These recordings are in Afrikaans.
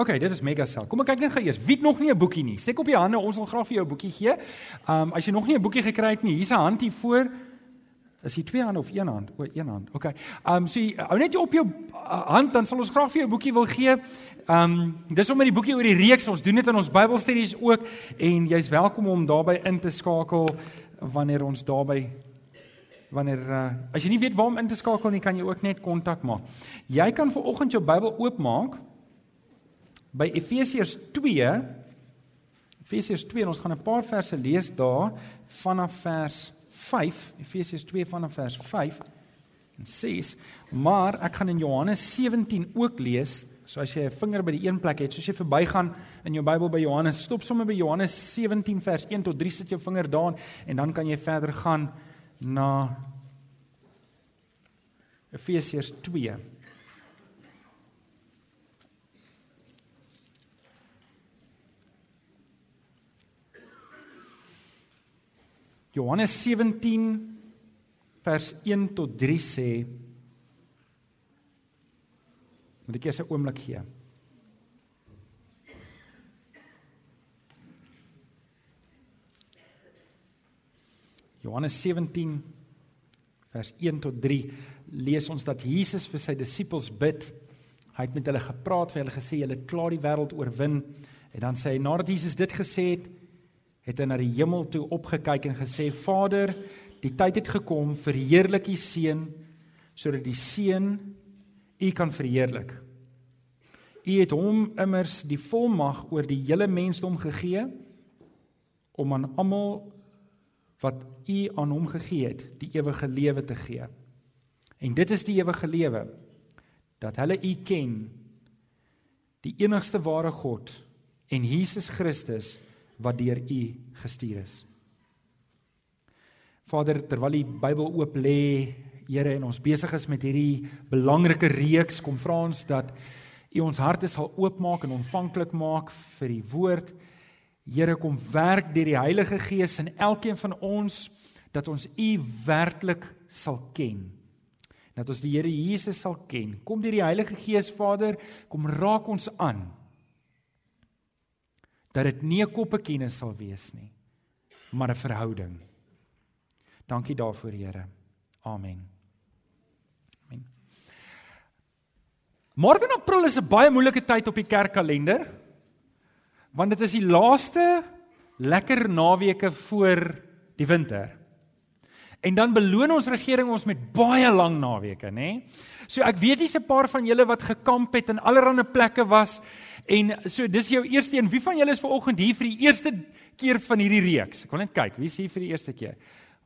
OK, dit is Megacell. Kom ek kyk net gou eers. Wie het nog nie 'n boekie nie? Steek op jou hande, ons wil graag vir jou 'n boekie gee. Um as jy nog nie 'n boekie gekry het nie, hier's 'n hand hier voor. Is dit twee hande of een hand? O, een hand. OK. Um so hou net jou op jou uh, hand dan sal ons graag vir jou 'n boekie wil gee. Um dis om met die boekie oor die reeks. Ons doen dit in ons Bybelstudies ook en jy's welkom om daarbey in te skakel wanneer ons daarbey wanneer uh, as jy nie weet waar om in te skakel nie, kan jy ook net kontak maak. Jy kan vir oggend jou Bybel oopmaak by Efesiërs 2 Efesiërs 2 en ons gaan 'n paar verse lees daar vanaf vers 5 Efesiërs 2 vanaf vers 5 en 6 maar ek gaan in Johannes 17 ook lees so as jy 'n vinger by die een plek het soos jy verbygaan in jou Bybel by Johannes stop sommer by Johannes 17 vers 1 tot 3 sit jou vinger daar en dan kan jy verder gaan na Efesiërs 2 Johannes 17 vers 1 tot 3 sê Moet ek eers 'n oomblik gee. Johannes 17 vers 1 tot 3 lees ons dat Jesus vir sy disippels bid. Hy het met hulle gepraat, vir hulle gesê julle klaar die wêreld oorwin en dan sê hy nadat Jesus dit gesê het, het hy na die hemel toe opgekyk en gesê: "Vader, die tyd het gekom, verheerlik U seun sodat die seun U kan verheerlik. U het hom immers die volmag oor die hele mensdom gegee om aan almal wat U aan hom gegee het, die ewige lewe te gee. En dit is die ewige lewe dat hulle U ken, die enigste ware God en Jesus Christus wat deur U gestuur is. Vader, terwyl die Bybel oop lê, Here, en ons besig is met hierdie belangrike reeks, kom vra ons dat U ons harte sal oopmaak en ontvanklik maak vir die woord. Here, kom werk deur die Heilige Gees in elkeen van ons dat ons U werklik sal ken. Dat ons die Here Jesus sal ken. Kom deur die Heilige Gees, Vader, kom raak ons aan dat dit nie 'n koppekennis sal wees nie, maar 'n verhouding. Dankie daarvoor, Here. Amen. Amen. Maart en April is 'n baie moeilike tyd op die kerkkalender. Want dit is die laaste lekker naweke voor die winter. En dan beloon ons regering ons met baie lang naweke, nê? So ek weet dis 'n paar van julle wat gekamp het en allerlei plekke was En so dis jou eerste een. Wie van julle is ver oggend hier vir die eerste keer van hierdie reeks? Ek wil net kyk, wie is hier vir die eerste keer?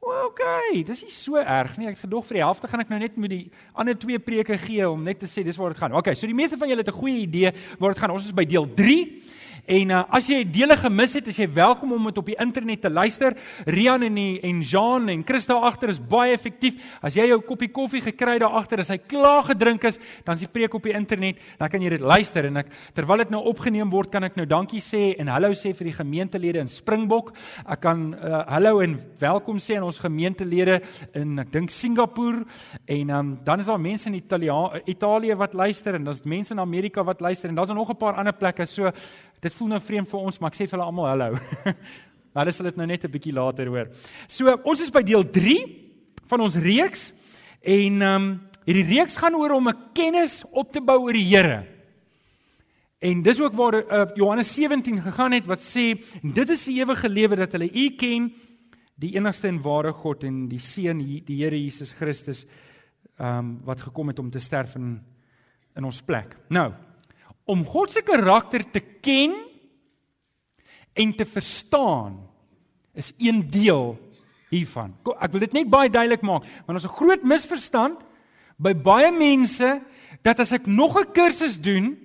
OK, dis nie so erg nie. Ek het gedog vir die helfte gaan ek nou net met die ander twee preke gee om net te sê dis waar dit gaan. OK, so die meeste van julle het 'n goeie idee waar dit gaan. Ons is by deel 3. En uh, as jy dele gemis het, as jy welkom om dit op die internet te luister. Rian en die, en Jean en Christa agter is baie effektief. As jy jou koppie koffie gekry daar agter, as hy klaar gedrink is, dan is die preek op die internet, dan kan jy dit luister en ek terwyl dit nou opgeneem word, kan ek nou dankie sê en hallo sê vir die gemeentelede in Springbok. Ek kan uh, hallo en welkom sê aan ons gemeentelede in ek dink Singapore en um, dan is daar mense in Italië Italië wat luister en daar's mense in Amerika wat luister en daar's nog 'n paar ander plekke. So dit voel nou vreemd vir ons, maar ek sê vir hulle almal hallo. Hulle sal dit nou net 'n bietjie later hoor. So, ons is by deel 3 van ons reeks en ehm um, hierdie reeks gaan oor om 'n kennis op te bou oor die Here. En dis ook waar uh, Johannes 17 gegaan het wat sê dit is die ewige lewe dat hulle U ken, die enigste en ware God en die seun die Here Jesus Christus ehm um, wat gekom het om te sterf in in ons plek. Nou, om God se karakter te ken en te verstaan is een deel hiervan. Ek wil dit net baie duidelik maak, want ons 'n groot misverstand by baie mense dat as ek nog 'n kursus doen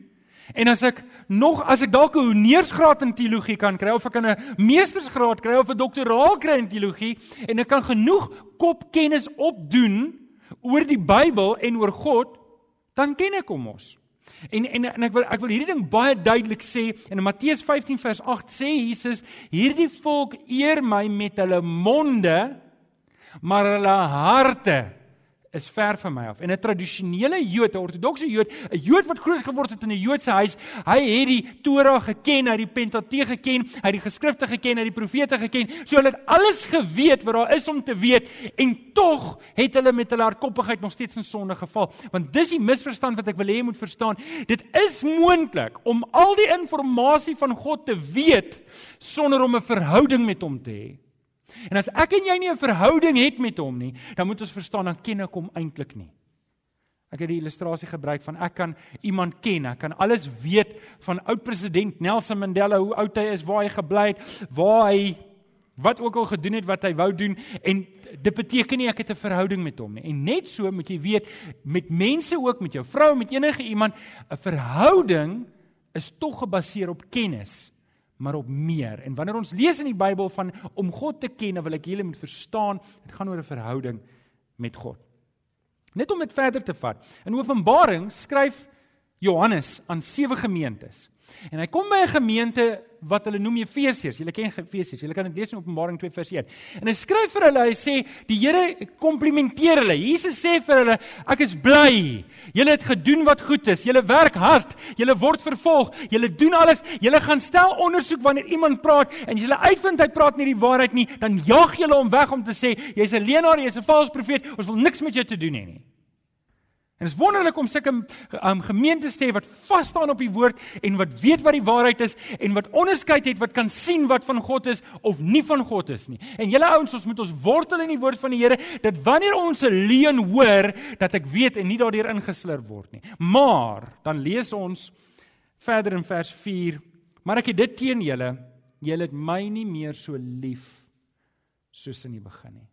En as ek nog as ek dalk 'n honeursgraad in teologie kan kry of ek kan 'n meestersgraad kry of 'n doktoraal kry in teologie en ek kan genoeg kopkennis opdoen oor die Bybel en oor God, dan ken ek hom mos. En en en ek wil ek wil hierdie ding baie duidelik sê in Matteus 15 vers 8 sê Jesus hierdie volk eer my met hulle monde maar hulle harte is ver van my af. En 'n tradisionele Jood, 'n ortodokse Jood, 'n Jood wat groot geword het in 'n Joodse huis, hy het die Torah geken, hy het die Pentateeg geken, hy het die geskrifte geken, hy het die profete geken. So hulle het alles geweet wat daar is om te weet en tog het hulle met hulle hardkoppigheid nog steeds in sonde geval. Want dis die misverstand wat ek wil hê jy moet verstaan. Dit is moontlik om al die inligting van God te weet sonder om 'n verhouding met hom te hê. En as ek en jy nie 'n verhouding het met hom nie, dan moet ons verstaan dan ken ek hom eintlik nie. Ek het die illustrasie gebruik van ek kan iemand ken, ek kan alles weet van oud president Nelson Mandela, hoe oud hy is, waar hy gebly het, waar hy wat ook al gedoen het wat hy wou doen en dit beteken nie ek het 'n verhouding met hom nie. En net so moet jy weet met mense ook met jou vrou, met enige iemand, 'n verhouding is tog gebaseer op kennis maar op meer. En wanneer ons lees in die Bybel van om God te ken, wil ek julle moet verstaan, dit gaan oor 'n verhouding met God. Net om dit verder te vat. In Openbaring skryf Johannes aan sewe gemeentes. En hy kom by 'n gemeente wat hulle noem Efesiërs. Julle ken Efesiërs. Julle kan dit lees in Openbaring 2 vers 1. En hy skryf vir hulle, hy sê die Here komplimenteer hulle. Jesus sê vir hulle, ek is bly. Julle het gedoen wat goed is. Julle werk hard. Julle word vervolg. Julle doen alles. Julle gaan stel ondersoek wanneer iemand praat en as julle uitvind hy praat nie die waarheid nie, dan jaag julle hom weg om te sê jy's 'n leienaar, jy's 'n valse profeet. Ons wil niks met jou te doen hê nie. En dit is wonderlik om sulke um, gemeentes te hê wat vas staan op die woord en wat weet wat die waarheid is en wat onderskeid het wat kan sien wat van God is of nie van God is nie. En julle ouens, ons moet ons wortel in die woord van die Here dat wanneer ons 'n leuen hoor, dat ek weet en nie daardeur ingeslurp word nie. Maar dan lees ons verder in vers 4, maar ek het dit teen julle, julle het my nie meer so lief soos in die begin nie.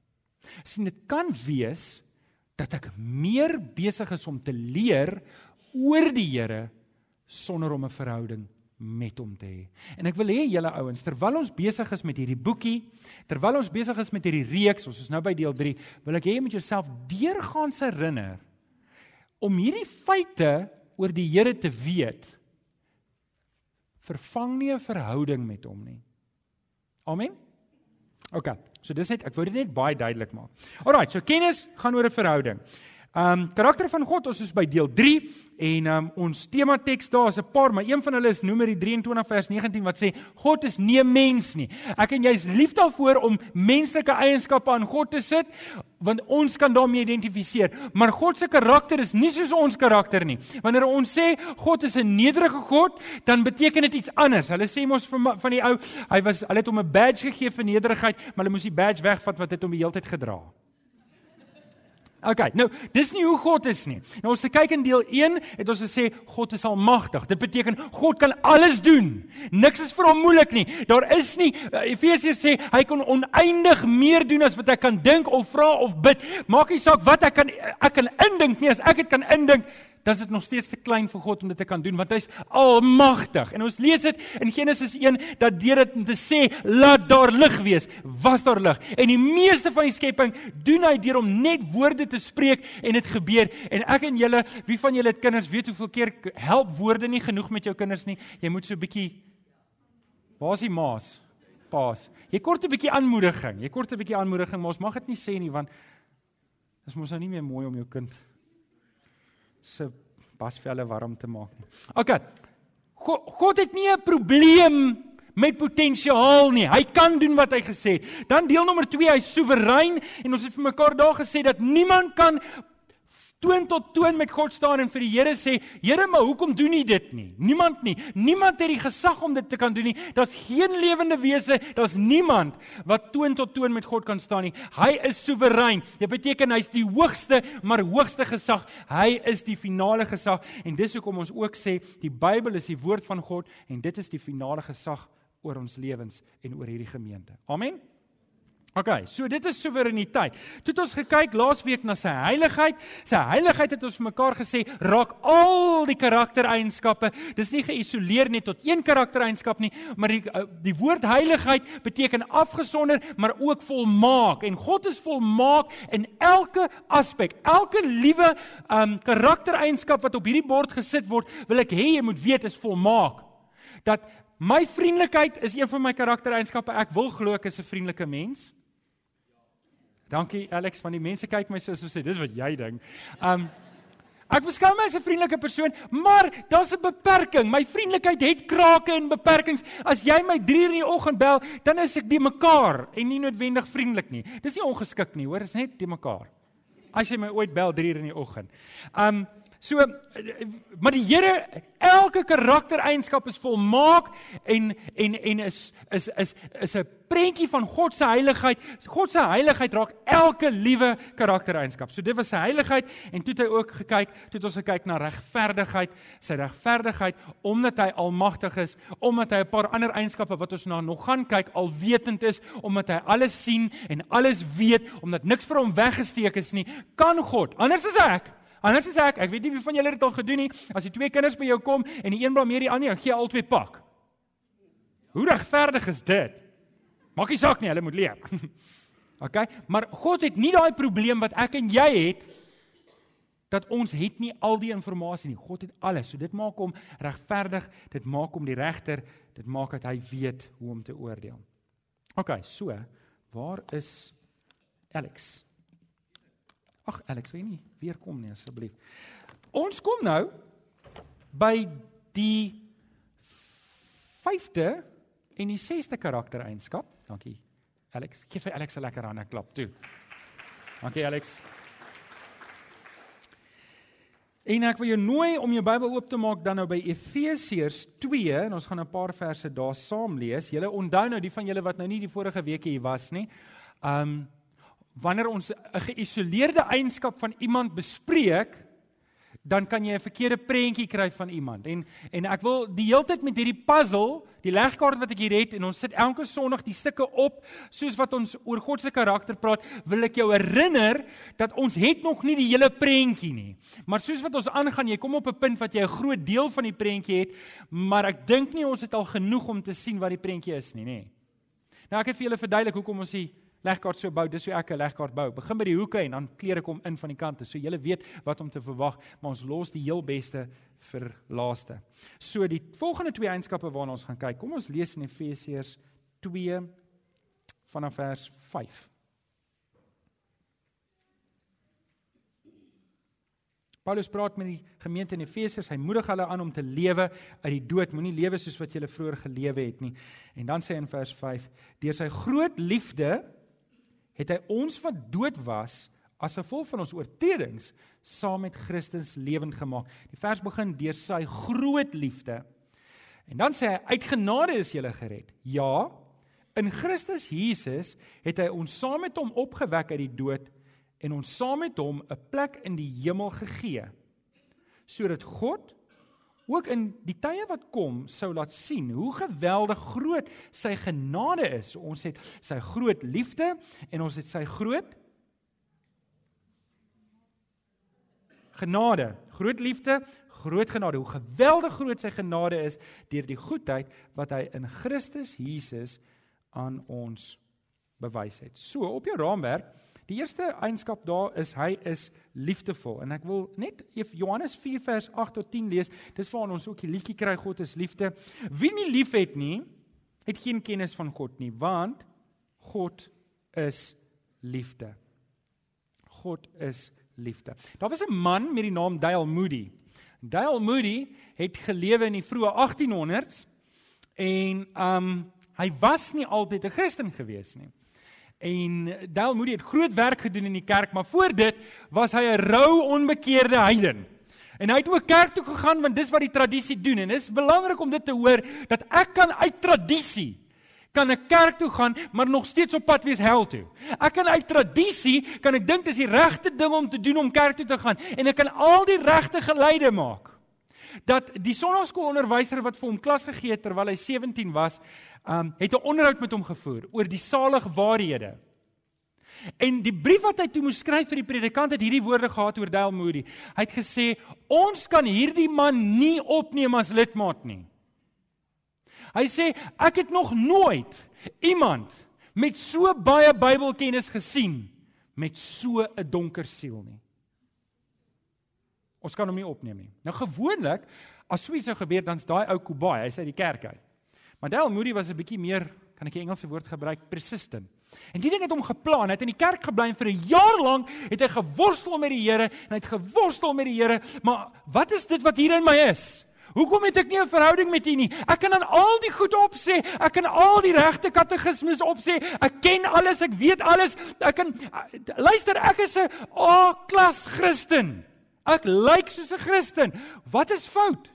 Sien, dit kan wees dat ek meer besig is om te leer oor die Here sonder om 'n verhouding met hom te hê. En ek wil hê julle ouens, terwyl ons besig is met hierdie boekie, terwyl ons besig is met hierdie reeks, ons is nou by deel 3, wil ek hê jy moet jouself deurgaans herinner om hierdie feite oor die Here te weet. Vervang nie 'n verhouding met hom nie. Amen. OK. So dis net ek wou dit net baie duidelik maak. Alraai, so kennis gaan oor 'n verhouding. Um karakter van God, ons is by deel 3 en um ons tema teks daar is 'n paar, maar een van hulle is Numeri 23 vers 19 wat sê God is nie 'n mens nie. Ek en jy is lief daarvoor om menslike eienskappe aan God te sit want ons kan daarmee identifiseer. Maar God se karakter is nie soos ons karakter nie. Wanneer ons sê God is 'n nederige God, dan beteken dit iets anders. Hulle sê mos van, van die ou, hy was hulle het hom 'n badge gegee vir nederigheid, maar hulle moes die badge wegvat wat het hom die hele tyd gedra. Okay, nou dis nie hoe God is nie. Nou ons kyk in deel 1 het ons gesê God is almagtig. Dit beteken God kan alles doen. Niks is vir hom moeilik nie. Daar is nie uh, Efesiërs sê hy kan oneindig meer doen as wat ek kan dink of vra of bid. Maak nie saak wat ek kan ek kan indink nie as ek dit kan indink dan is dit nog steeds te klein vir God om dit te kan doen want hy's almagtig. En ons lees dit in Genesis 1 dat deur dit te sê laat daar lig wees, was daar lig. En die meeste van die skepping doen hy deur om net woorde te spreek en dit gebeur. En ek en julle, wie van julle het kinders, weet hoeveel keer help woorde nie genoeg met jou kinders nie. Jy moet so 'n bietjie Waar is die maas? Paas. Jy kort 'n bietjie aanmoediging. Jy kort 'n bietjie aanmoediging, maar ons mag dit nie sê nie want dit is mos nou nie meer mooi om jou kind se basvelle warm te maak nie. OK. God, God het nie 'n probleem met potensiaal nie. Hy kan doen wat hy gesê het. Dan deel nommer 2, hy's soewerein en ons het vir mekaar daar gesê dat niemand kan toon tot toon met God staan en vir die Here sê, Here, maar hoekom doen U dit nie? Niemand nie. Niemand het die gesag om dit te kan doen nie. Daar's geen lewende wese, daar's niemand wat toon tot toon met God kan staan nie. Hy is soewerein. Dit beteken hy's die hoogste, maar hoogste gesag. Hy is die finale gesag en dis hoekom ons ook sê die Bybel is die woord van God en dit is die finale gesag oor ons lewens en oor hierdie gemeente. Amen. OK, so dit is soewereiniteit. Toe het ons gekyk laasweek na sy heiligheid. Sy heiligheid het ons vir mekaar gesê raak al die karaktereienskappe. Dis nie geïsoleer net tot een karaktereienskap nie, maar die eh, die woord heiligheid beteken afgesonder, maar ook volmaak. En God is volmaak in elke aspek. Elke liewe um karaktereienskap wat op hierdie bord gesit word, wil ek hê jy moet weet is volmaak. Dat my vriendelikheid is een van my karaktereienskappe. Ek wil glo ek is 'n vriendelike mens. Dankie Alex, van die mense kyk my so so sê, dis wat jy dink. Um Ek beskou my as 'n vriendelike persoon, maar daar's 'n beperking. My vriendelikheid het krake en beperkings. As jy my 3 uur in die oggend bel, dan is ek die mekaar en nie noodwendig vriendelik nie. Dis nie ongeskik nie, hoor, dis net die mekaar. As jy my ooit bel 3 uur in die oggend. Um So maar die Here elke karaktereienskap is volmaak en en en is is is is 'n prentjie van God se heiligheid. God se heiligheid raak elke liewe karaktereienskap. So dit was sy heiligheid en toe het hy ook gekyk, toe het ons gekyk na regverdigheid, sy regverdigheid omdat hy almagtig is, omdat hy 'n paar ander eienskappe wat ons na nog gaan kyk, alwetend is, omdat hy alles sien en alles weet, omdat niks vir hom weggesteek is nie, kan God. Anders is ek Anders sê ek, ek weet nie wie van julle dit al gedoen nie, as die twee kinders by jou kom en die een blameer die ander, gee albei pak. Hoe regverdig is dit? Maak nie saak nie, hulle moet leer. OK? Maar God het nie daai probleem wat ek en jy het dat ons het nie al die inligting nie. God het alles. So dit maak hom regverdig, dit maak hom die regter, dit maak dat hy weet hoe om te oordeel. OK, so, waar is Alex? Ag Alex, wil jy nie weer kom nie asseblief. Ons kom nou by die 5de en die 6de karaktereienskap. Dankie. Alex, gee vir Alex 'n lekker hande klap toe. Dankie Alex. En ek wil jou nooi om jou Bybel oop te maak dan nou by Efesiërs 2 en ons gaan 'n paar verse daar saam lees. Julle onthou nou die van julle wat nou nie die vorige week hier was nie. Um wanneer ons 'n geïsoleerde eienskap van iemand bespreek, dan kan jy 'n verkeerde prentjie kry van iemand. En en ek wil die heeltyd met hierdie puzzle, die legkaart wat ek hier het en ons sit elke Sondag die stukke op soos wat ons oor God se karakter praat, wil ek jou herinner dat ons het nog nie die hele prentjie nie. Maar soos wat ons aangaan, jy kom op 'n punt wat jy 'n groot deel van die prentjie het, maar ek dink nie ons het al genoeg om te sien wat die prentjie is nie, nê. Nou ek het vir julle verduidelik hoekom ons die legkaart so bou, dis hoe ek 'n legkaart bou. Begin by die hoeke en dan kleer ek hom in van die kante. So jy weet wat om te verwag, maar ons los die heel beste vir laaste. So die volgende twee eienskappe waarna ons gaan kyk. Kom ons lees in Efesiërs 2 vanaf vers 5. Paulus praat met die gemeente in Efesiërs. Hy moedig hulle aan om te lewe uit die dood. Moenie lewe soos wat julle vroeër gelewe het nie. En dan sê hy in vers 5: Deur sy groot liefde het hy ons wat dood was as gevolg van ons oortredings saam met Christus lewend gemaak. Die vers begin deur sy groot liefde. En dan sê hy uit genade is jy gered. Ja, in Christus Jesus het hy ons saam met hom opgewek uit die dood en ons saam met hom 'n plek in die hemel gegee sodat God ook in die tye wat kom sou laat sien hoe geweldig groot sy genade is. Ons het sy groot liefde en ons het sy groot genade. Groot liefde, groot genade. Hoe geweldig groot sy genade is deur die goedheid wat hy in Christus Jesus aan ons bewys het. So op jou raamwerk Die eerste eienskap daar is hy is liefdevol en ek wil net Johannes 4 vers 8 tot 10 lees. Dis waar ons ook die liedjie kry God is liefde. Wie nie liefhet nie, het geen kennis van God nie, want God is liefde. God is liefde. Daar was 'n man met die naam Dale Moody. Dale Moody het gelewe in die vroeë 1800s en um hy was nie altyd 'n Christen gewees nie. En Dale Moody het groot werk gedoen in die kerk, maar voor dit was hy 'n rou onbekeerde heiden. En hy het ook kerk toe gegaan want dis wat die tradisie doen en dis belangrik om dit te hoor dat ek kan uit tradisie kan 'n kerk toe gaan maar nog steeds op pad wees hel toe. Ek kan uit tradisie kan ek dink dis die regte ding om te doen om kerk toe te gaan en ek kan al die regte geleide maak. Dat die sonnaskoolonderwyser wat vir hom klas gegee het terwyl hy 17 was, um, het 'n onderhoud met hom gevoer oor die saligwaarhede. En die brief wat hy toe moes skryf vir die predikant het hierdie woorde gehad oor Dale Moody. Hy het gesê ons kan hierdie man nie opneem as lidmaat nie. Hy sê ek het nog nooit iemand met so baie Bybelkennis gesien met so 'n donker siel nie. Ons kan hom nie opneem nie. Nou gewoonlik as so iets sou gebeur dan's daai ou Kobai, hy's uit die kerk uit. Maar Dale Moody was 'n bietjie meer, kan ek die Engelse woord gebruik, persistent. En die ding het hom geplan. Hy het in die kerk gebly en vir 'n jaar lank het hy geworstel met die Here en hy het geworstel met die Here, maar wat is dit wat hier in my is? Hoekom het ek nie 'n verhouding met U nie? Ek kan aan al die goed opsê, ek kan al die regte katekismes opsê. Ek ken alles, ek weet alles. Ek kan luister, ek is 'n A-klas Christen. Ek lyk soos 'n Christen. Wat is fout?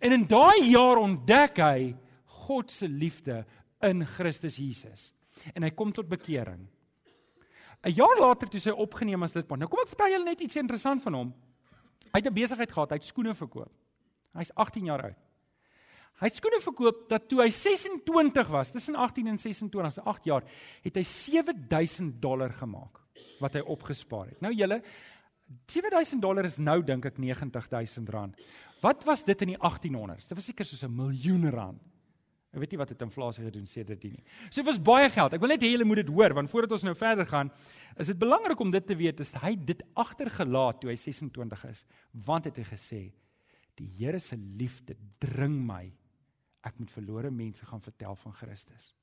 En in daai jaar ontdek hy God se liefde in Christus Jesus. En hy kom tot bekering. 'n Jaar later toe sy opgeneem as lidmaat. Nou kom ek vertel julle net iets interessant van hom. Hy het 'n besigheid gehad, hy het skoene verkoop. Hy's 18 jaar oud. Hy het skoene verkoop dat toe hy 26 was, tussen 18 en 26, so 8 jaar, het hy 7000 dollar gemaak wat hy opgespaar het. Nou julle 7000 dollar is nou dink ek 90000 rand. Wat was dit in die 1800s? Dit was seker soos 'n miljoen rand. Ek weet nie wat het inflasie gedoen sedert dit nie. So dit was baie geld. Ek wil net hê julle moet dit hoor want voordat ons nou verder gaan, is dit belangrik om dit te weet is hy dit agtergelaat toe hy 26 is, want het hy gesê die Here se liefde dring my ek moet verlore mense gaan vertel van Christus.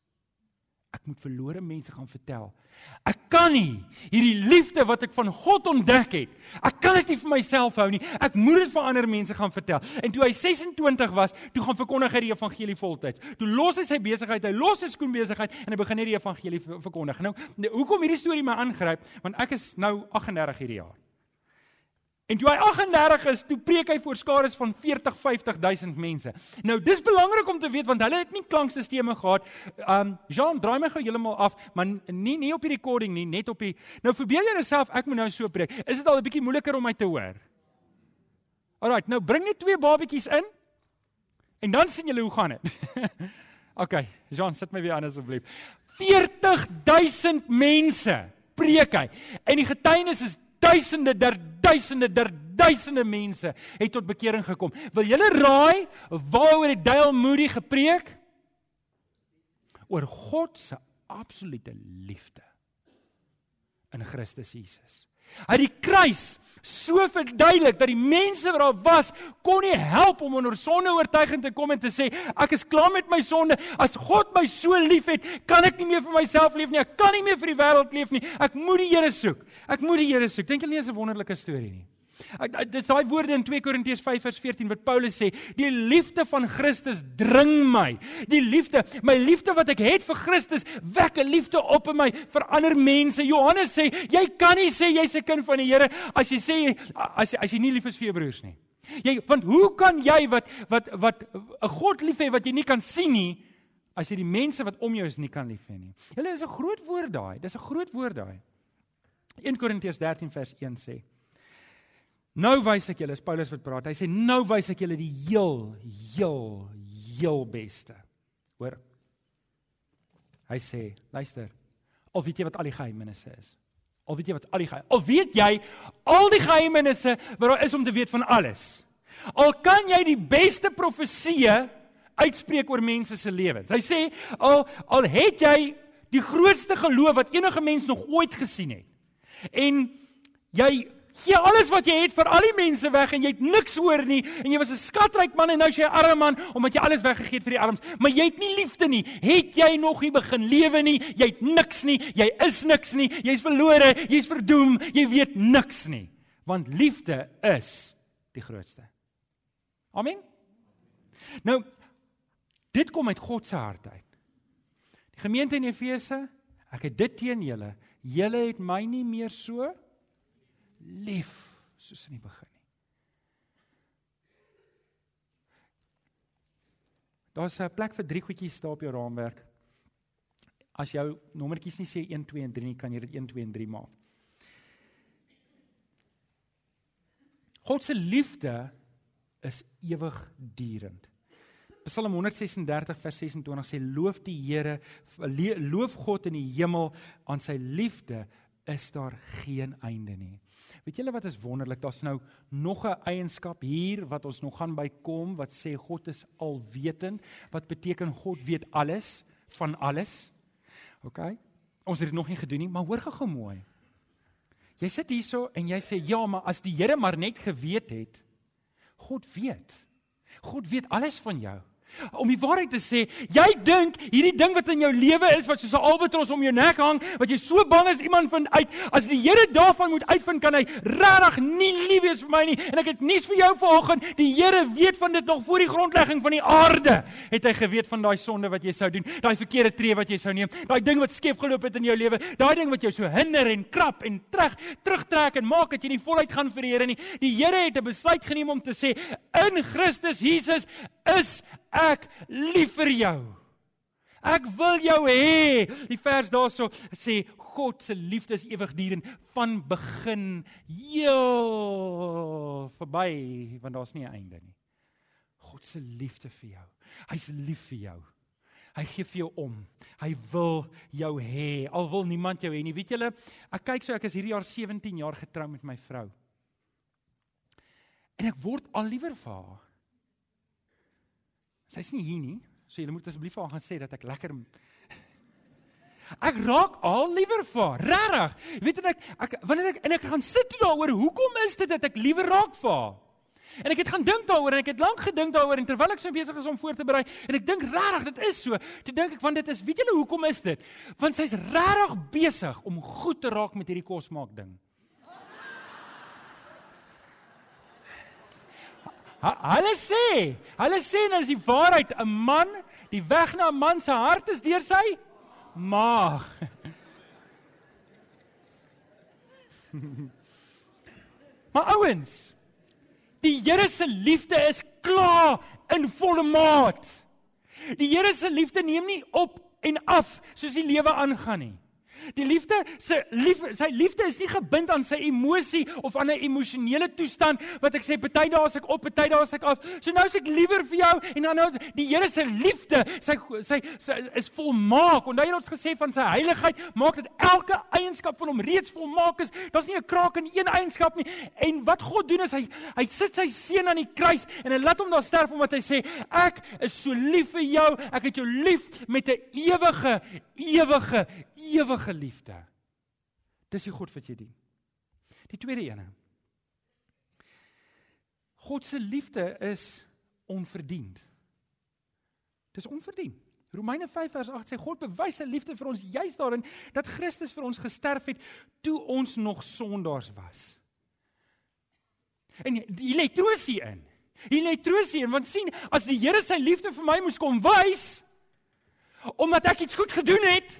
Ek moet verlore mense gaan vertel. Ek kan nie hierdie liefde wat ek van God ontdek het. Ek kan dit nie vir myself hou nie. Ek moet dit vir ander mense gaan vertel. En toe hy 26 was, toe gaan verkondig hy die evangelie voltyds. Toe los hy sy besigheid, hy los sy skoenbesigheid en hy begin net die evangelie verkondig. Nou, hoekom hierdie storie my aangryp? Want ek is nou 38 hierdie jaar. En toe hy 38 is, toe preek hy voor skares van 40, 50000 mense. Nou dis belangrik om te weet want hulle het nie klankstelsels gehad. Um Jean, draai my gou heeltemal af, maar nie nie op die recording nie, net op die Nou verbeel jy jouself ek moet nou so preek. Is dit al 'n bietjie moeiliker om my te hoor? Alrite, nou bring net twee babetjies in. En dan sien julle hoe gaan dit. OK, Jean, sit my weer aan asseblief. 40000 mense preek hy. En die getuienis is duisende der duisende der duisende mense het tot bekering gekom. Wil julle raai waaroor het Dale Moody gepreek? Oor God se absolute liefde in Christus Jesus. Hy het die kruis so verduidelik dat die mense wat daar was kon nie help om onder sonde oortuiging te kom en te sê ek is klaar met my sonde. As God my so liefhet, kan ek nie meer vir myself leef nie. Ek kan nie meer vir die wêreld leef nie. Ek moet die Here soek. Ek moet die Here soek. Dink julle nie is 'n wonderlike storie nie? Dis daai woorde in 2 Korintiërs 5 vers 14 wat Paulus sê, die liefde van Christus dring my. Die liefde, my liefde wat ek het vir Christus, wek 'n liefde op in my vir ander mense. Johannes sê, jy kan nie sê jy's 'n kind van die Here as jy sê as as jy nie lief is vir jou broers nie. Jy want hoe kan jy wat wat wat 'n God lief hê wat jy nie kan sien nie as jy die mense wat om jou is nie kan lief hê nie. Julle is 'n groot woord daai. Dis 'n groot woord daai. 1 Korintiërs 13 vers 1 sê Nou wys ek julle, is Paulus wat praat. Hy sê nou wys ek julle die heel heel heel beste. Hoor. Hy sê, luister. Of weet jy wat al die geheimenisse is? Of weet jy wat al die geheim? Of weet jy al die geheimenisse wat daar is om te weet van alles? Al kan jy die beste profeseë uitspreek oor mense se lewens. Hy sê al al het jy die grootste geloof wat enige mens nog ooit gesien het. En jy gee alles wat jy het vir al die mense weg en jy het niks oor nie en jy was 'n skatryk man en nou is jy 'n arme man omdat jy alles weggegee het vir die armes, maar jy het nie liefde nie. Het jy nog nie begin lewe nie? Jy het niks nie. Jy is niks nie. Jy's verlore, jy's verdoem, jy weet niks nie. Want liefde is die grootste. Amen. Nou dit kom uit God se hart uit. Die gemeente in Efese, ek het dit teen julle. Julle het my nie meer so lief soos in die begin nie. Daar's 'n plek vir drie goedjies daar op jou raamwerk. As jou nommertjies nie sê 1 2 en 3 nie, kan jy dit 1 2 en 3 maak. God se liefde is ewigdurend. Psalm 136 vers 26 sê loof die Here, loof God in die hemel aan sy liefde is daar geen einde nie. Weet julle wat is wonderlik? Daar's nou nog 'n eienskap hier wat ons nog gaan bykom wat sê God is alwetend. Wat beteken God weet alles van alles? OK. Ons het dit nog nie gedoen nie, maar hoor gou mooi. Jy sit hierso en jy sê ja, maar as die Here maar net geweet het, God weet. God weet alles van jou. Om die waarheid te sê, jy dink hierdie ding wat in jou lewe is wat soos 'n albatros om jou nek hang, wat jy so bang is iemand vind uit, as die Here daarvan moet uitvind, kan hy regtig nie lief wees vir my nie. En ek het nuus vir jou vanoggend, die Here weet van dit nog voor die grondlegging van die aarde. Het hy geweet van daai sonde wat jy sou doen, daai verkeerde tree wat jy sou neem, daai ding wat skeef geloop het in jou lewe, daai ding wat jou so hinder en krap en terug terugtrek en maak dat jy nie voluit gaan vir die Here nie. Die Here het 'n besluit geneem om te sê in Christus Jesus is ek lief vir jou. Ek wil jou hê. Die vers daarso sê God se liefde is ewigdurend van begin heel verby want daar's nie 'n einde nie. God se liefde vir jou. Hy's lief vir jou. Hy gee vir jou om. Hy wil jou hê. Al wil niemand jou hê nie. Weet julle, ek kyk so ek is hierdie jaar 17 jaar getrou met my vrou. En ek word al liewer vir haar. Sy's nie hier nie. So julle moet asseblief vir haar gaan sê dat ek lekker Ek raak al liewer vir haar. Regtig. Weet jy ek ek wanneer ek en ek gaan sit daaroor, hoekom is dit dat ek liewer raak vir haar? En ek het gaan dink daaroor en ek het lank gedink daaroor en terwyl ek so besig is om voor te berei en ek dink regtig dit is so. Toe dink ek want dit is, weet julle hoekom is dit? Want sy's regtig besig om goed te raak met hierdie kosmaak ding. Hulle sê, hulle sê nou is die waarheid, 'n man, die weg na 'n man se hart is deur sy maag. maar ouens, die Here se liefde is klaar in volle maat. Die Here se liefde neem nie op en af soos die lewe aangaan nie. Die liefde se lief sy liefde is nie gebind aan sy emosie of aan 'n emosionele toestand wat ek sê party dae as ek op, party dae as ek af. So nou is ek liewer vir jou en dan nou die Here se liefde, sy, sy sy is volmaak. Onthou jy ons gesê van sy heiligheid maak dat elke eienskap van hom reeds volmaak is. Daar's nie 'n kraak in een eienskap nie. En wat God doen is hy hy sit sy seun aan die kruis en hy laat hom daar sterf omdat hy sê ek is so lief vir jou. Ek het jou lief met 'n ewige ewige ewige liefde. Dis die God wat jy dien. Die tweede ene. God se liefde is onverdiend. Dis onverdiend. Romeine 5 vers 8 sê God bewys sy liefde vir ons juis daarin dat Christus vir ons gesterf het toe ons nog sondaars was. En jy lê troos hier in. Jy lê troos hier want sien as die Here sy liefde vir my moes kom wys omdat ek iets goed gedoen het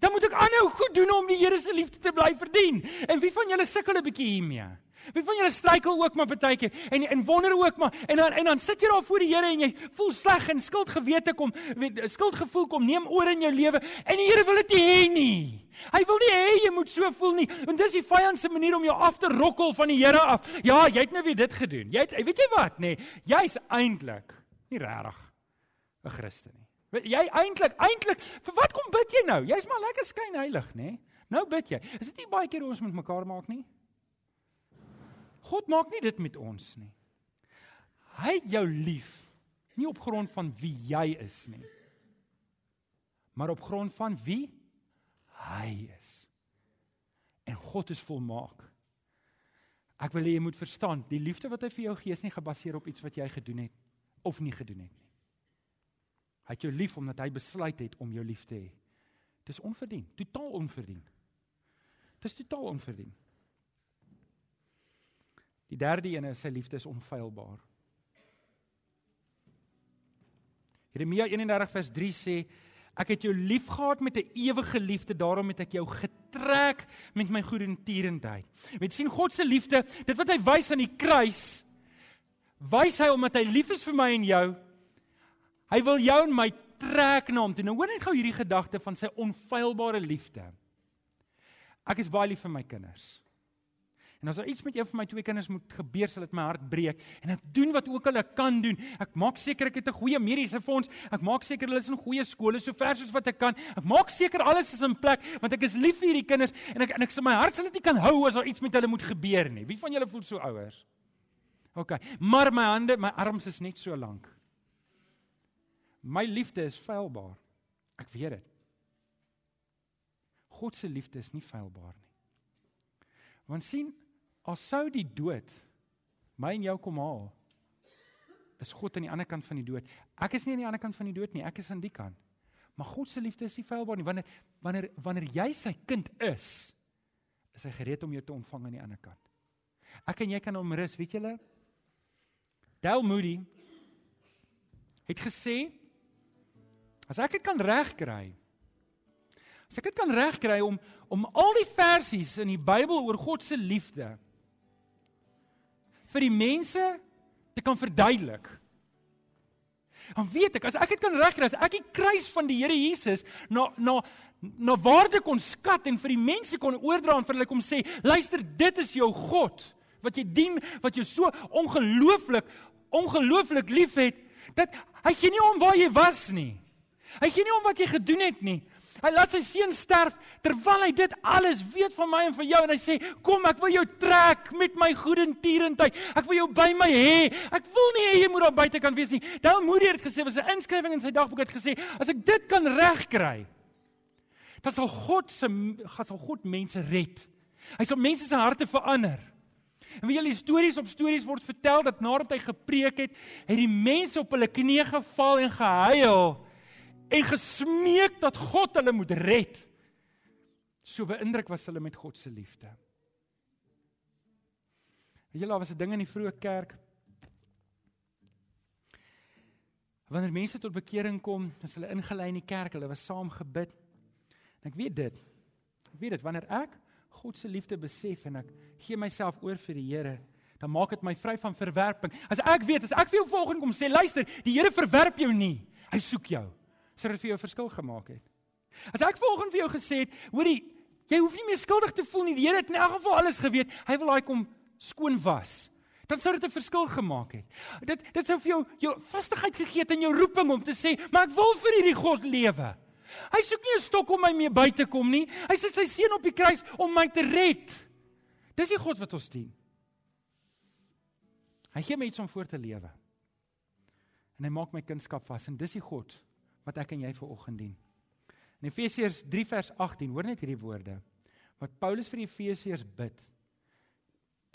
dan moet ek aanhou goed doen om die Here se liefde te bly verdien. En wie van julle sukkel 'n bietjie hiermee? Wie van julle struikel ook maar partykeer en en wonder ook maar en dan en dan sit jy daar voor die Here en jy voel sleg en skuldgewete kom, weet skuldgevoel kom neem oor in jou lewe en die Here wil dit nie hê nie. Hy wil nie hê jy moet so voel nie. Want dis die vyand se manier om jou af te rokkel van die Here af. Ja, jy het nou weer dit gedoen. Jy het weet jy wat nê? Nee, Jy's eintlik nie regtig 'n Christen nie. Jy eintlik eintlik vir wat kom bid jy nou? Jy's maar lekker skyn heilig, nê? Nou bid jy. Is dit nie baie keer ons met mekaar maak nie? God maak nie dit met ons nie. Hy het jou lief nie op grond van wie jy is nie. Maar op grond van wie hy is. En God is volmaak. Ek wil hê jy moet verstaan, die liefde wat hy vir jou gee is nie gebaseer op iets wat jy gedoen het of nie gedoen het nie. Hy het jou lief omdat hy besluit het om jou lief te hê. Dis onverdien, totaal onverdien. Dis totaal onverdien. Die derde een is sy liefde is onfeilbaar. Jeremia 31 vers 3 sê ek het jou liefgehad met 'n ewige liefde daarom het ek jou getrek met my goedertierendheid. Jy sien God se liefde, dit wat hy wys aan die kruis, wys hy omdat hy lief is vir my en jou Hy wil jou en my trek na hom toe. Nou hoor net gou hierdie gedagte van sy onfeilbare liefde. Ek is baie lief vir my kinders. En as daar iets met een van my twee kinders moet gebeur, sal dit my hart breek. En ek doen wat ook al ek kan doen. Ek maak seker ek het 'n goeie mediese fonds. Ek maak seker hulle is in goeie skole so ver soos wat ek kan. Ek maak seker alles is in plek want ek is lief vir hierdie kinders en ek en ek sê my hart sal dit nie kan hou as daar iets met hulle moet gebeur nie. Wie van julle voel so ouers? OK. Maar my hande, my arms is net so lank. My liefde is feilbaar. Ek weet dit. God se liefde is nie feilbaar nie. Want sien, As sou die dood my en jou kom haal, is God aan die ander kant van die dood. Ek is nie aan die ander kant van die dood nie, ek is aan die kant. Maar God se liefde is nie feilbaar nie. Wanneer wanneer wanneer jy sy kind is, is hy gereed om jou te ontvang aan die ander kant. Ek en jy kan hom rus, weet julle? Del Moody het gesê as ek dit kan regkry, as ek dit kan regkry om om al die versies in die Bybel oor God se liefde vir die mense te kan verduidelik. Dan weet ek as ek dit kan regkry as ek die kruis van die Here Jesus na na na waarde kon skat en vir die mense kon oordra en vir hulle kom sê, luister, dit is jou God wat jy dien, wat jy so ongelooflik ongelooflik liefhet dat hy gee nie om waar jy was nie. Hy gee nie om wat jy gedoen het nie. Hy laat sy seun sterf terwyl hy dit alles weet van my en van jou en hy sê kom ek wil jou trek met my goedentierendheid. Ek wil jou by my hê. Ek wil nie hê jy moet daar buite kan wees nie. Daal Moody het gesê was 'n inskrywing in sy dagboek het gesê as ek dit kan regkry dan sal God se gaan sal God mense red. Hy sal mense se harte verander. En wie julle stories op stories word vertel dat nadat hy gepreek het, het die mense op hulle knieë geval en gehuil en gesmeek dat God hulle moet red. So beïndruk was hulle met God se liefde. Weet julle, daar was 'n ding in die vroeë kerk. Wanneer mense tot bekering kom, as hulle ingelei in die kerk, hulle was saam gebid. En ek weet dit. Ek weet dit wanneer ek God se liefde besef en ek gee myself oor vir die Here, dan maak dit my vry van verwerping. As ek weet, as ek vir jou volgende kom sê, luister, die Here verwerp jou nie. Hy soek jou sou dit vir jou verskil gemaak het. As ek volgens vir jou gesê het, hoorie, jy hoef nie meer skuldig te voel nie. Die Here het in elk geval alles geweet. Hy wil daai kom skoon was. Dan sou dit 'n verskil gemaak het. Dit dit sou vir jou jou vastigheid gegee het in jou roeping om te sê, maar ek wil vir hierdie God lewe. Hy soek nie 'n stok om my mee by te kom nie. Hy sit sy seun op die kruis om my te red. Dis die God wat ons dien. Hy gee my iets om voor te lewe. En hy maak my kunskap vas en dis die God wat ek en jy ver oggend dien. In Efesiërs 3 vers 18, hoor net hierdie woorde. Wat Paulus vir die Efesiërs bid.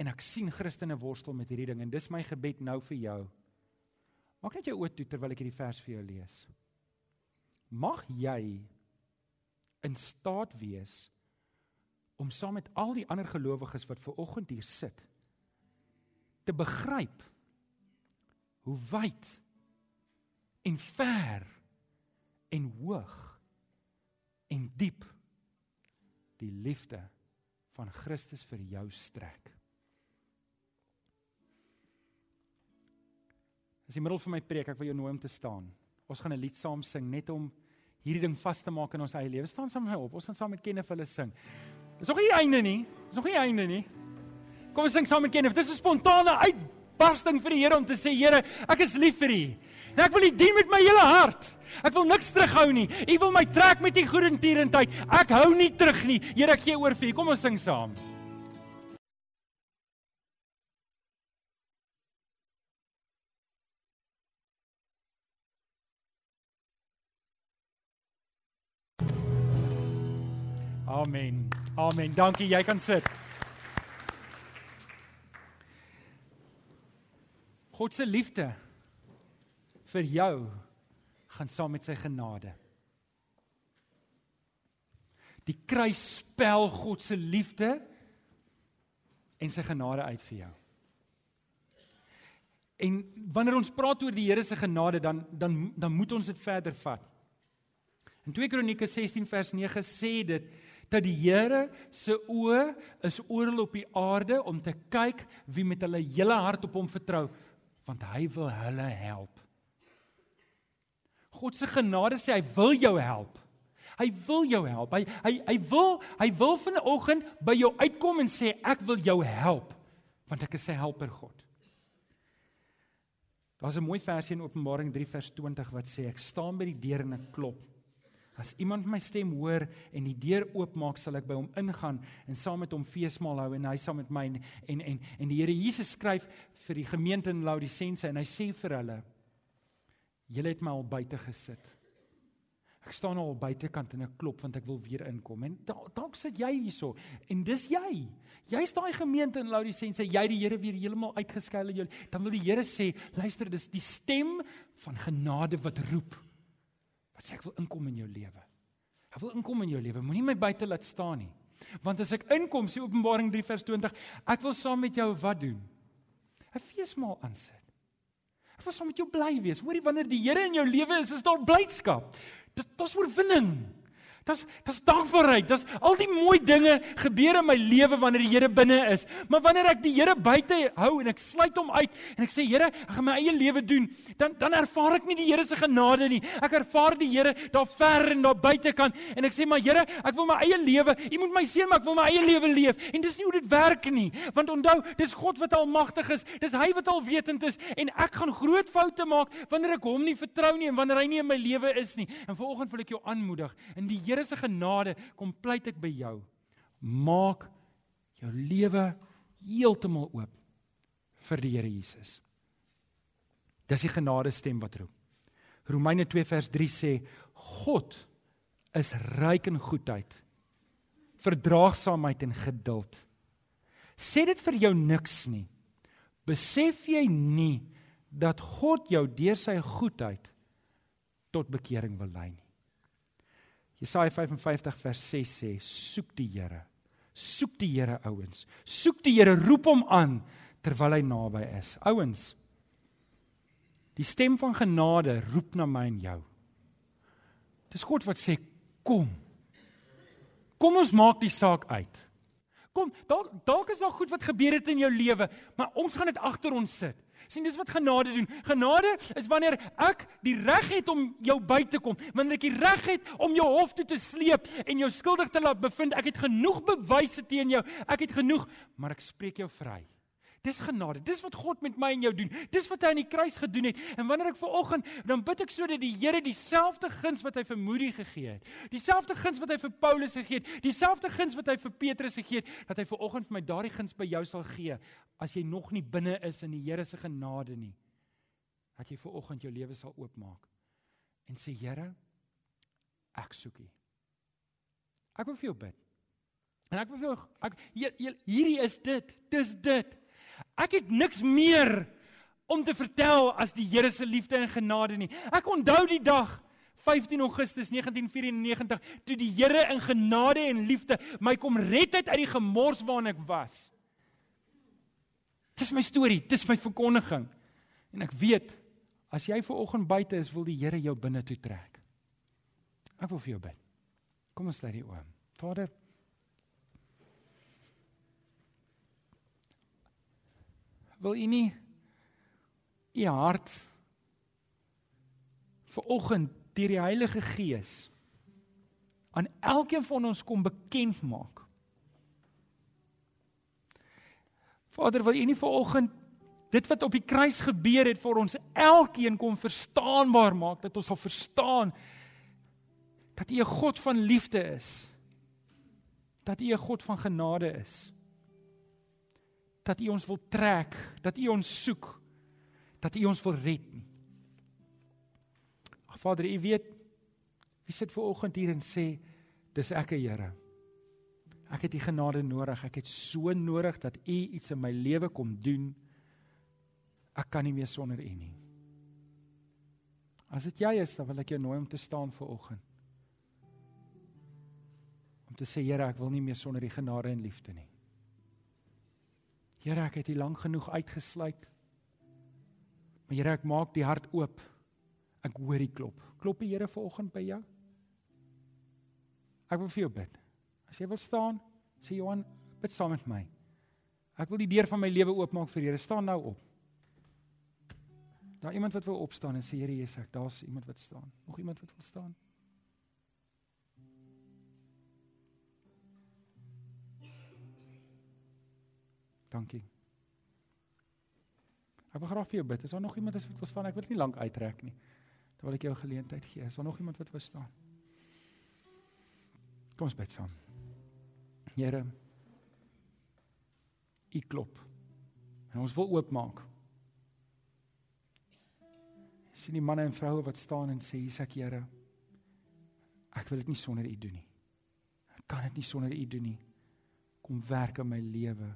En ek sien Christene worstel met hierdie ding en dis my gebed nou vir jou. Maak net jou oë toe terwyl ek hierdie vers vir jou lees. Mag jy in staat wees om saam met al die ander gelowiges wat ver oggend hier sit te begryp hoe wyd en ver en hoog en diep die liefde van Christus vir jou strek. Dis die middel van my preek, ek wil jou nooi om te staan. Ons gaan 'n lied saam sing net om hierdie ding vas te maak in ons eie lewe. Staan saam met my op. Ons gaan saam met Kenneth hulle sing. Dis nog nie die einde nie. Dis nog nie die einde nie. Kom ons sing saam met Kenneth. Dis 'n spontane uitbarsting vir die Here om te sê, Here, ek is lief vir U. En ek wil U dien met my hele hart. Ek wil niks terughou nie. U wil my trek met U goedentierendheid. Ek hou nie terug nie. Here, ek gee oor vir U. Kom ons sing saam. Amen. Amen. Dankie. Jy kan sit. God se liefde vir jou gaan saam met sy genade. Die kruis spel God se liefde en sy genade uit vir jou. En wanneer ons praat oor die Here se genade dan dan dan moet ons dit verder vat. In 2 Kronieke 16 vers 9 sê dit dat die Here se oë is oral op die aarde om te kyk wie met hulle hele hart op hom vertrou want hy wil hulle help. God se genade sê hy wil jou help. Hy wil jou help. Hy hy hy wil hy wil vanoggend by jou uitkom en sê ek wil jou help want ek is sy helper God. Daar's 'n mooi versie in Openbaring 3 vers 20 wat sê ek staan by die deur en ek klop. As iemand my stem hoor en die deur oopmaak, sal ek by hom ingaan en saam met hom feesmaal hou en hy saam met my en en en, en die Here Jesus skryf vir die gemeente in Laodicea en hy sê vir hulle: Julle het my al buite gesit. Ek staan al buitekant en ek klop want ek wil weer inkom. En dalk sit jy hierso en dis jy. Jy's daai gemeente in Laodicea jy die Here weer heeltemal uitgeskuil in jou. Dan wil die Here sê, luister, dis die stem van genade wat roep. Wat sê ek wil inkom in jou lewe. Ek wil inkom in jou lewe. Moenie my buite laat staan nie. Want as ek inkom, sê Openbaring 3 vers 20, ek wil saam met jou wat doen? 'n Feesmaal aansit. Ek wil saam met jou bly wees. Hoorie wanneer die Here in jou lewe is, is daar blydskap. Dit dit's oorwinning. Dis dis dankbaarheid. Dis al die mooi dinge gebeur in my lewe wanneer die Here binne is. Maar wanneer ek die Here buite hou en ek sluit hom uit en ek sê Here, ek gaan my eie lewe doen, dan dan ervaar ek nie die Here se genade nie. Ek ervaar die Here daar ver en daar buite kan en ek sê maar Here, ek wil my eie lewe. U moet my seën, maar ek wil my eie lewe leef. En dis nie hoe dit werk nie. Want onthou, dis God wat almagtig is. Dis hy wat alwetend is en ek gaan groot foute maak wanneer ek hom nie vertrou nie en wanneer hy nie in my lewe is nie. En vanoggend wil ek jou aanmoedig in die Here se genade kom pleit ek by jou. Maak jou lewe heeltemal oop vir die Here Jesus. Dis die genade stem wat roep. Romeine 2 vers 3 sê God is ryk in goedheid, verdraagsaamheid en geduld. Sê dit vir jou niks nie. Besef jy nie dat God jou deur sy goedheid tot bekering wil lei nie? Jesaja 55 vers 6 sê: Soek die Here. Soek die Here ouens. Soek die Here, roep hom aan terwyl hy naby is. Ouens. Die stem van genade roep na my en jou. Dis God wat sê kom. Kom ons maak die saak uit. Kom, dalk dalk is daar goed wat gebeur het in jou lewe, maar ons gaan dit agter ons sit sien dis wat genade doen. Genade is wanneer ek die reg het om jou by te kom, wanneer ek die reg het om jou hof toe te sleep en jou skuldig te laat bevind. Ek het genoeg bewyse teen jou. Ek het genoeg, maar ek spreek jou vry. Dis genade. Dis wat God met my en jou doen. Dis wat hy aan die kruis gedoen het. En wanneer ek ver oggend dan bid ek sodat die Here dieselfde guns wat hy vir Moody gegee het, dieselfde guns wat hy vir Paulus gegee het, dieselfde guns wat hy vir Petrus gegee het, dat hy ver oggend vir my daardie guns by jou sal gee as jy nog nie binne is in die Here se genade nie. Dat jy ver oggend jou lewe sal oopmaak en sê Here, ek soek U. Ek wil vir jou bid. En ek wil vir jou ek hier, hier hierdie is dit. Dis dit. Ek het niks meer om te vertel as die Here se liefde en genade nie. Ek onthou die dag 15 Augustus 1994 toe die Here in genade en liefde my kom red uit uit die gemors waarin ek was. Dis my storie, dis my verkondiging. En ek weet as jy ver oggend buite is, wil die Here jou binne toe trek. Ek wil vir jou bid. Kom ons sluit die oë. Vader, wil u nie u hart vir oggend deur die Heilige Gees aan elkeen van ons kom bekend maak. Vader, wil u nie vir oggend dit wat op die kruis gebeur het vir ons elkeen kom verstaanbaar maak dat ons sal verstaan dat u 'n God van liefde is. Dat u 'n God van genade is dat U ons wil trek, dat U ons soek, dat U ons wil red nie. Ag Vader, U weet wie sit ver oggend hier en sê dis ek, Here. Ek het U genade nodig. Ek het so nodig dat U iets in my lewe kom doen. Ek kan nie meer sonder U nie. As dit jy is, dan wil ek jou nooi om te staan ver oggend. Om te sê Here, ek wil nie meer sonder U genade en liefde nie. Here, ek het U lank genoeg uitgesluit. Maar Here, ek maak die hart oop. Ek hoor die klop. Klop die Here vanoggend by jou? Ek wil vir jou bid. As jy wil staan, sê Johan, bid saam met my. Ek wil die deur van my lewe oopmaak vir Here. Staan nou op. Daar iemand wat wil opstaan en sê Here Jesus, ek daar's iemand wat staan. Nog iemand wat wil staan? Dankie. Ek wil graag vir jou bid. Is daar nog iemand wat wil staan? Ek wil nie lank uittrek nie. Dan wil ek jou 'n geleentheid gee. Is daar nog iemand wat wil staan? Kom ons bid saam. Here, U klop. En ons wil oopmaak. Sien die manne en vroue wat staan en sê, "Hier's ek, Here. Ek wil dit nie sonder U doen nie. Ek kan dit nie sonder U doen nie. Kom werk in my lewe